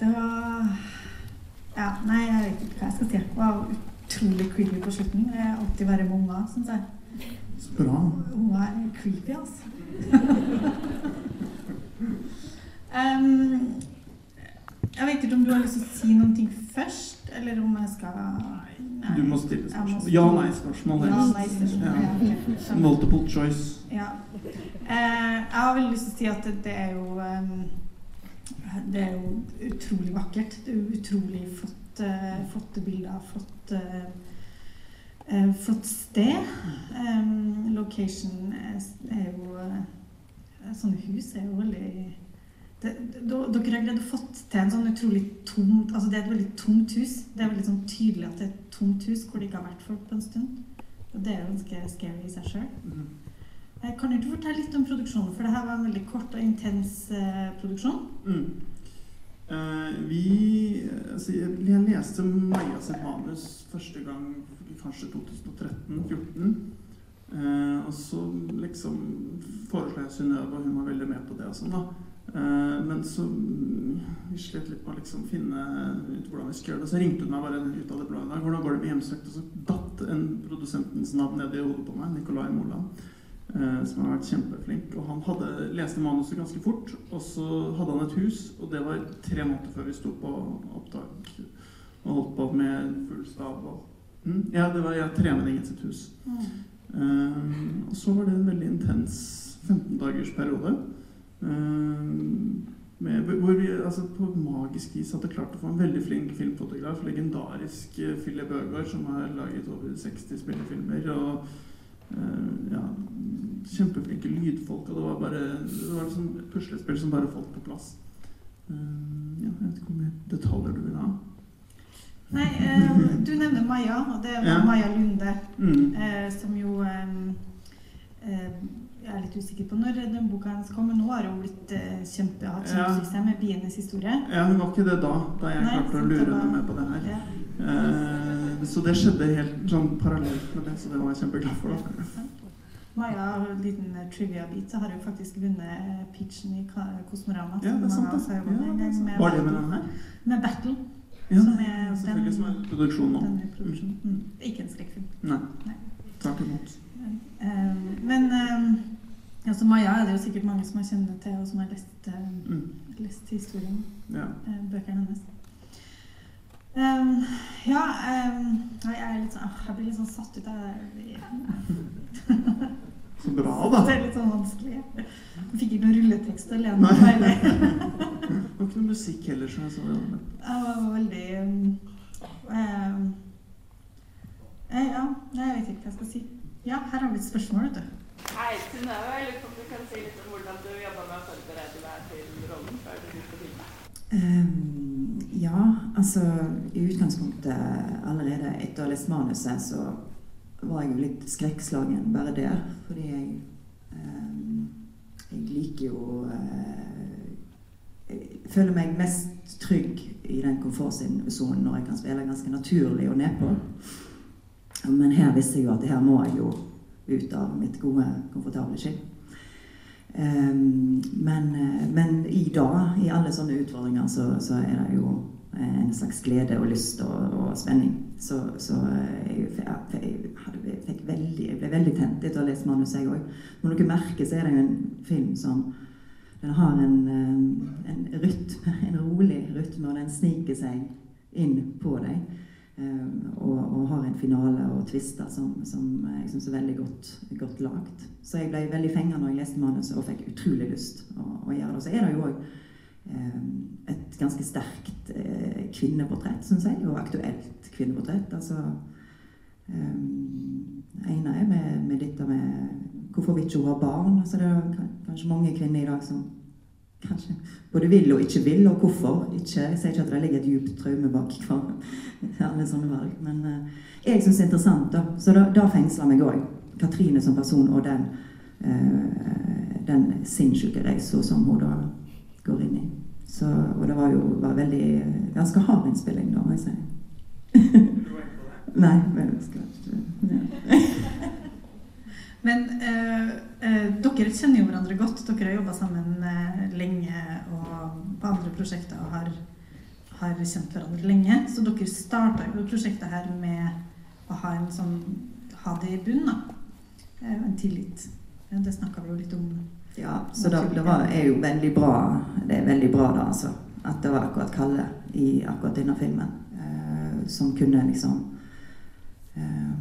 Det var Ja, nei, jeg vet ikke hva jeg skal si. Det var utrolig creepy på slutten. Det er alltid verre med unger, syns jeg. Så bra. Unger er creepy, altså. um, jeg vet ikke om du har lyst til å si noen ting først, eller om jeg skal nei. Du må stille spørsmål. Ja-nei-spørsmål Ja, nei, spørsmål. Ja. Ja, Multiple choice. Ja. Eh, jeg har veldig lyst til å si at det, er jo em, Det er jo utrolig vakkert. Det er utrolig flott, eh, flotte bilder. Flott, eh, flott sted. Em, location er, jo Sånne hus er jo veldig Dere har greid å fått til en sånn utrolig tomt altså Det er et veldig tomt hus. Det er veldig sånn tydelig at det er et tomt hus hvor det ikke har vært folk på en stund. Og det er jo ganske scary i seg sjøl. Eh, Kan du fortelle litt om produksjonen? For det her var en veldig kort og intens eh, produksjon. Mm. Eh, vi altså, jeg, leste Maja sitt manus første gang kanskje 2013-2014. Eh, og så liksom foreslo jeg Synnøve, og hun var veldig med på det og sånn, da. Eh, men så mm, vi slet litt med å liksom finne ut hvordan vi skulle gjøre det. Så ringte hun meg bare ut av det blå en dag. Hvordan går det med hjemsøkt? Og så datt en produsentens navn ned i hodet på meg. Nicolai Moland. Eh, som har vært kjempeflink. Og han hadde, leste manuset ganske fort. Og så hadde han et hus, og det var tre måneder før vi sto på opptak og holdt på med full stav. Og, mm, ja, det var ja, Tremenningen sitt hus. Eh, og så var det en veldig intens 15 dagers periode. eh, med, hvor vi altså, på magisk vis hadde klart å få en veldig flink filmfotograf. Legendarisk Philip Øgaard, som har laget over 60 spillefilmer. Og kjempeflinke lydfolk. Og det var bare det var liksom et puslespill som bare falt på plass. Uh, ja, jeg vet ikke hvor mye detaljer du vil ha. Nei, um, du nevner Maja, og det er Ja. Maja Lunde. Mm. uh, som jo um, uh, Jeg er litt usikker på når den boka hennes kom, men nå har hun blitt uh, kjempehatt Ja. kjempesuksess med 'Bienes historie'. Ja, hun var ikke det da, da jeg Nei, klarte å lure henne med på det her. Ja. Så det skjedde helt sånn parallelt med det, så det var jeg kjempeglad for. da. Maja, en liten eh, trivia-bit, så har hun faktisk vunnet eh, pitchen i Kosmorama. Ja, det er sant, det. har Ja, det er Var det med den her? Med Battle. Ja, som er selvfølgelig, den- som er produksjon nå. Produksjon. Mm. Ikke en skrekkfilm. Nei. Nei. Takk imot. Eh, men eh, altså Maja er det jo sikkert mange som har kjent til, og som har lest, eh, Mm. lest historien, Ja. eh, bøkene hennes. Eh, ja, um, nei, jeg er litt sånn Jeg blir litt sånn satt ut av det. Så bra, da. Det er litt sånn vanskelig. Jeg fikk ikke noen rulletekst å lene meg på. Det var ikke noe musikk heller, som jeg så det. Jeg var veldig um, eh, Ja, jeg vet ikke hva jeg skal si. Ja, her har vi et spørsmål, vet du. Hei, Synnøve. Jeg lurer på om du kan si litt om hvordan du jobba med å forberede deg til rollen før du begynte å filme? Ehm, ja, altså i utgangspunktet allerede etter å ha lest manuset, så var jeg jo litt skrekkslagen bare der. Fordi jeg eh, Jeg liker jo eh, Jeg føler meg mest trygg i den komfortsonen når jeg kan spille ganske naturlig og nedpå. Men her visste jeg jo at her må jeg jo ut av mitt gode, komfortable skinn. Um, men, eh, men i dag, i alle sånne utfordringer, så, så er det jo en slags glede og lyst og, og spenning. Så, så eh, jeg, jeg, jeg, hadde, fikk veldig, jeg ble veldig tent etter å ha lest manuset, jeg òg. Når dere merker, så er det jo en film som den har en, eh, en rytme, en rolig rytme, og den sniker seg inn på deg. Og, og har en finale og twister som, som jeg syns er veldig godt, godt lagd. Så jeg ble veldig fenga når jeg leste manuset og fikk utrolig lyst å, å gjøre det. Så er det jo òg et ganske sterkt eh, kvinneportrett, syns jeg, og aktuelt kvinneportrett. Altså ene er med, med dette med hvorfor vi ikke har barn? Altså, det er kanskje mange kvinner i dag som kanskje både vil og ikke vil, og hvorfor ikke. Jeg sier ikke at det ligger et djupt traume bak alle sånne valg, men eh, jeg syns det er interessant, da. Så da, da fengsler meg òg. Katrine som person og den, eh, den sinnssyke reisa som hun da går inn i. Det var jo var veldig ganske hard innspilling, da, må jeg si. Nei, men jeg skal ikke ja. Men eh, eh, dere kjenner jo hverandre godt. Dere har jobba sammen eh, lenge og på andre prosjekter og har, har kjent hverandre lenge. Så dere starta jo prosjektet her med å ha en sånn ha det i bunnen. Eh, en tillit. Det snakka vi jo litt om. Ja, så det, det var, er jo veldig bra Det er veldig bra da, altså. At det var akkurat Kalle i akkurat denne filmen. Eh, som kunne liksom eh,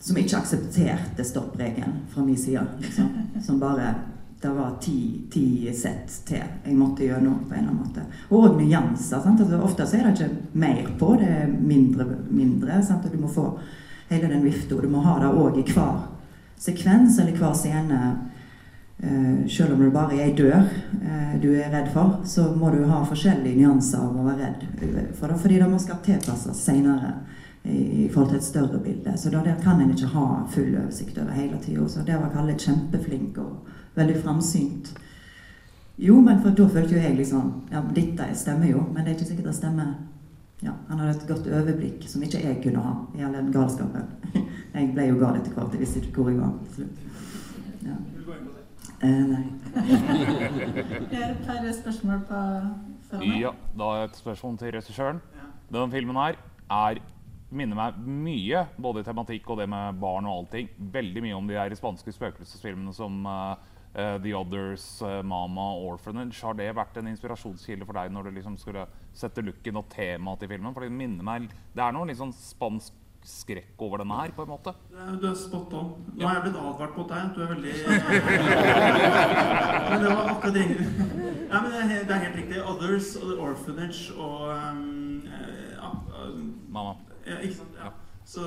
Som ikke aksepterte stoppregelen fra min side. Liksom. Som bare Det var ti, ti sett til jeg måtte gjøre noe på en eller annen måte. Og nyanser. Sant? Altså, ofte så er det ikke mer på, det er mindre. mindre sant? Og du må få hele den vifta. Du må ha det òg i hver sekvens eller hver scene. Eh, selv om det bare er ei dør eh, du er redd for, så må du ha forskjellige nyanser av å være redd for det. Fordi det må skal tilpasses senere i, forhold til et større bilde. Så da der kan en ikke ha full oversikt over hele tida. Så der var Kalle kjempeflink og veldig framsynt. Jo, men for da følte jo jeg liksom Ja, dette stemmer jo, men det er ikke sikkert det stemmer. Ja, Han hadde et godt overblikk som ikke jeg kunne ha i all den galskapen. Jeg ble jo gal etter hvert. Jeg visste ikke hvor jeg var slutt. Ja. Eh, nei. Jeg tar et spørsmål på filmen. meg. Ja, da et spørsmål til regissøren. Denne filmen her er, minner meg mye, både i tematikk og det med barn og allting, veldig mye om de der spanske spøkelsesfilmene som eh, The Others, uh, Mama, Orphanage. Har det vært en inspirasjonskilde for deg når du liksom skulle sette looken og temaet til filmen? For det minner meg Det er noe litt sånn spansk skrekk over denne her, på en måte. Du er spot on. Nå har jeg blitt advart på deg du er veldig Men det var akkurat det Ja, men det er, helt, det er helt riktig. Others og The Orphanage og um, eh, ja, um, Mamma. ja, Ikke sant? Ja. Så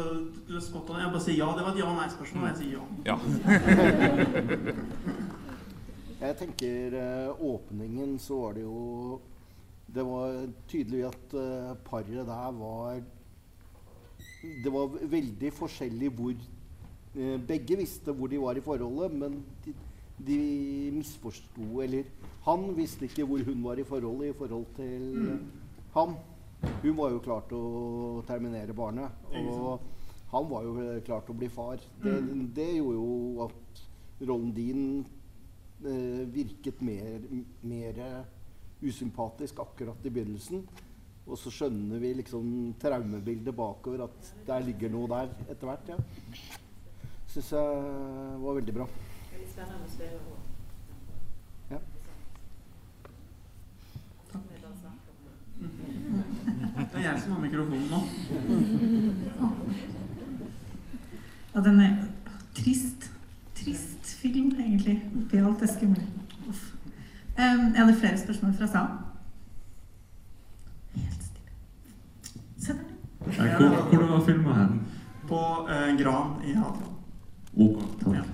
du er spot on. Jeg bare sier ja. Det var et ja-nei-spørsmål. Jeg sier ja. Ja. Jeg tenker eh, åpningen så var det jo Det var tydelig at eh, paret der var Det var veldig forskjellig hvor eh, Begge visste hvor de var i forholdet, men de, de misforsto Eller han visste ikke hvor hun var i forholdet i forhold til ham. Hun var jo klar til å terminere barnet. Og han var jo eh, klar til å bli far. Det, det gjorde jo at rollen din eh, virket mer, mer usympatisk akkurat i begynnelsen. Og så skjønner vi liksom traumebildet bakover, at der ligger noe der etter hvert. ja. Syns jeg var veldig bra. Ja. Det er jeg som har mikrofonen nå. Ja, den er trist. Trist film, egentlig. Oppi alt det skumle. Um, er det flere spørsmål fra salen? Helt stille. Se der. Eh, Hvor, hvor var filma hen? På eh, Gran i Hadeland. Oh, takk.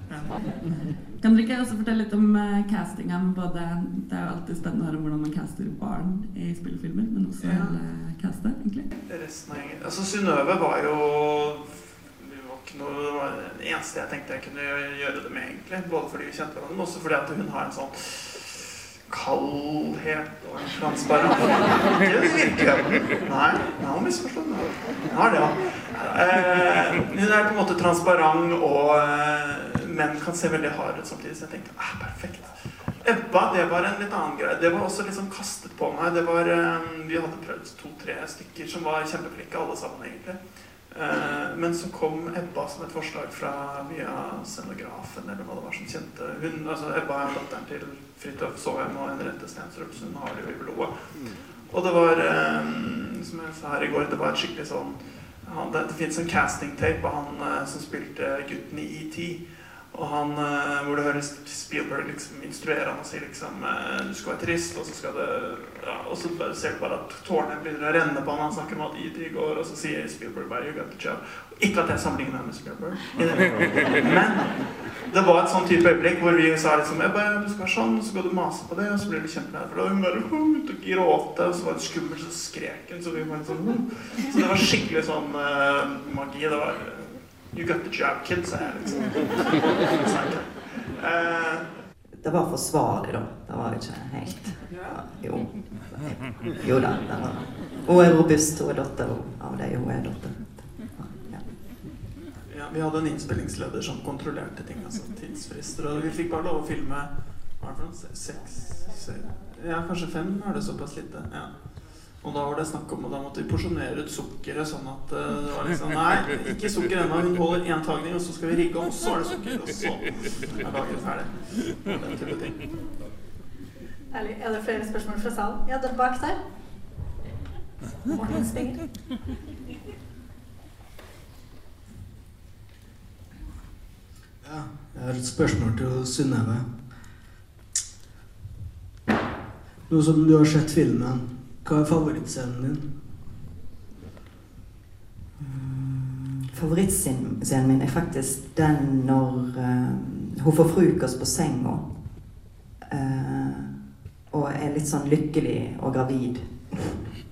Kan dere ikke også fortelle litt om uh, castingen? Både, det er jo alltid spennende å høre hvordan man caster barn i spillefilmer, men også Ja. hele castet, egentlig. Resten av gjengen Altså, Synnøve var jo det var ikke noe, det var det eneste jeg tenkte jeg kunne gjøre det med, egentlig. Både fordi vi kjente hverandre, men også fordi at hun har en sånn kaldhet og en transparens Ikke virkeligheten. Nei, jeg har misforstått. Jeg har det, ja. Eh, hun er på en måte transparent og menn kan se veldig hard ut samtidig, så jeg tenkte ah, perfekt. Ebba, det var en litt annen greie. Det var også liksom kastet på meg. Det var, eh, vi hadde prøvd to-tre stykker som var kjempeflinke, alle sammen egentlig. Eh, men så kom Ebba som et forslag fra via scenografen, eller hva det var som kjente hun, altså Ebba er datteren til Fridtjof Saaheim og Henriette Stensrup, så hun har det jo i blodet. Og det var, eh, som jeg sa her i går, det var et skikkelig sånn han, Det, det fins en casting-tape av han eh, som spilte gutten i ET. Og han, eh, hvor du hører Spielberg liksom instruere han og si liksom eh, Du skal være trist, og så skal det ja, Og så ser du bare at tårene begynner å renne på han. Han snakker om at ET går, og så sier Spielberg bare You got the job. Ikke at jeg sammenligner meg med Spielberg. Men det var et sånn type øyeblikk hvor vi sa liksom jeg bare, Du skal være sånn, og så skal du mase på det, og så blir du kjempelei for det. Og hun bare begynte å gråte, og så var det skummelt, så skrek hun. Så vi var sånn Så det var skikkelig sånn uh, magi. Det var You got the job, kid, sa jeg liksom. Eh, Det var forsvarlig, da. Det var ikke helt ja, Jo. Jo da. Det var. Hun er robust, hun er datter av deg, hun er datter. Ja. ja, vi hadde en innspillingsleder som kontrollerte ting, altså tidsfrister. Og vi fikk bare lov å filme hva er det for noe? Seks se, Ja, kanskje fem er det såpass lite. Ja. Og da var det snakk om, at da måtte vi porsjonere ut sukkeret sånn at uh, det var liksom Nei, ikke sukker ennå. Hun holder én tagning, og så skal vi rigge, og så er det sukker. Og så er dagen ferdig. Og den type ting. Ærlig, er det flere spørsmål fra salen? Ja, den bak der. Morten Spinger. Ja, jeg har et spørsmål til Synnøve. Nå som du har sett filmen, hva er favorittscenen din? Favorittscenen min er faktisk den når uh, hun får frokost på senga. Uh, og er litt sånn lykkelig og gravid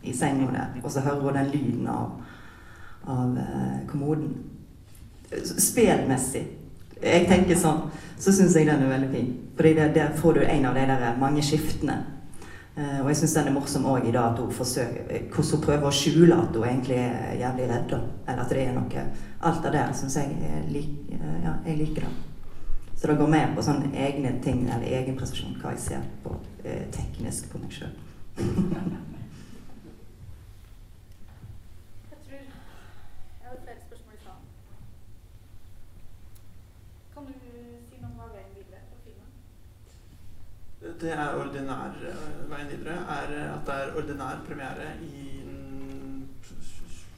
i senga der. Og så hører hun den lyden av, av uh, kommoden. Spelmessig. Jeg tenker sånn, så syns jeg den er veldig fin. Fordi det, der får du en av de der mange skiftene. Eh, og jeg syns den er morsom òg i dag, at hun forsøker, eh, hvordan hun prøver å skjule at hun egentlig er jævlig redd. Eller at det er noe Alt av det syns jeg lik, eh, ja, jeg liker det. Så det går mer på sånne egne ting, eller egen prestasjon, hva jeg ser på eh, teknisk på meg sjøl. Jeg tror Jeg har flere spørsmål i salen. Kan du si noe om hva veien videre på filmen? Det er ordinær eh, veien videre. Er eh, at det er ordinær premiere i mm,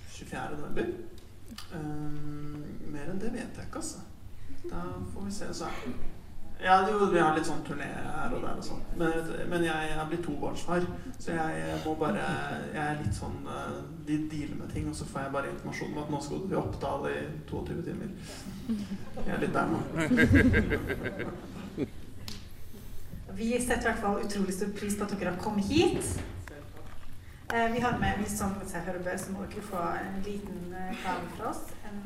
24. november. Um, mer enn det vet jeg ikke, altså. Da får vi se. Så ja, jo, vi har litt sånn turné her og der og sånn. Men, men jeg er blitt tobarnsfar, så jeg må bare Jeg er litt sånn De dealer med ting, og så får jeg bare informasjon om at nå skal du til Oppdal i 22 timer. Jeg er litt der nå. Vi setter i hvert fall utrolig stor pris på at dere har kommet hit. Eh, vi har med, vi som seg hører bør, så må dere få en liten eh, gave fra oss. En,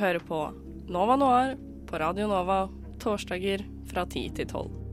hører på Nova Noir på Radio Nova torsdager fra 10 til 12.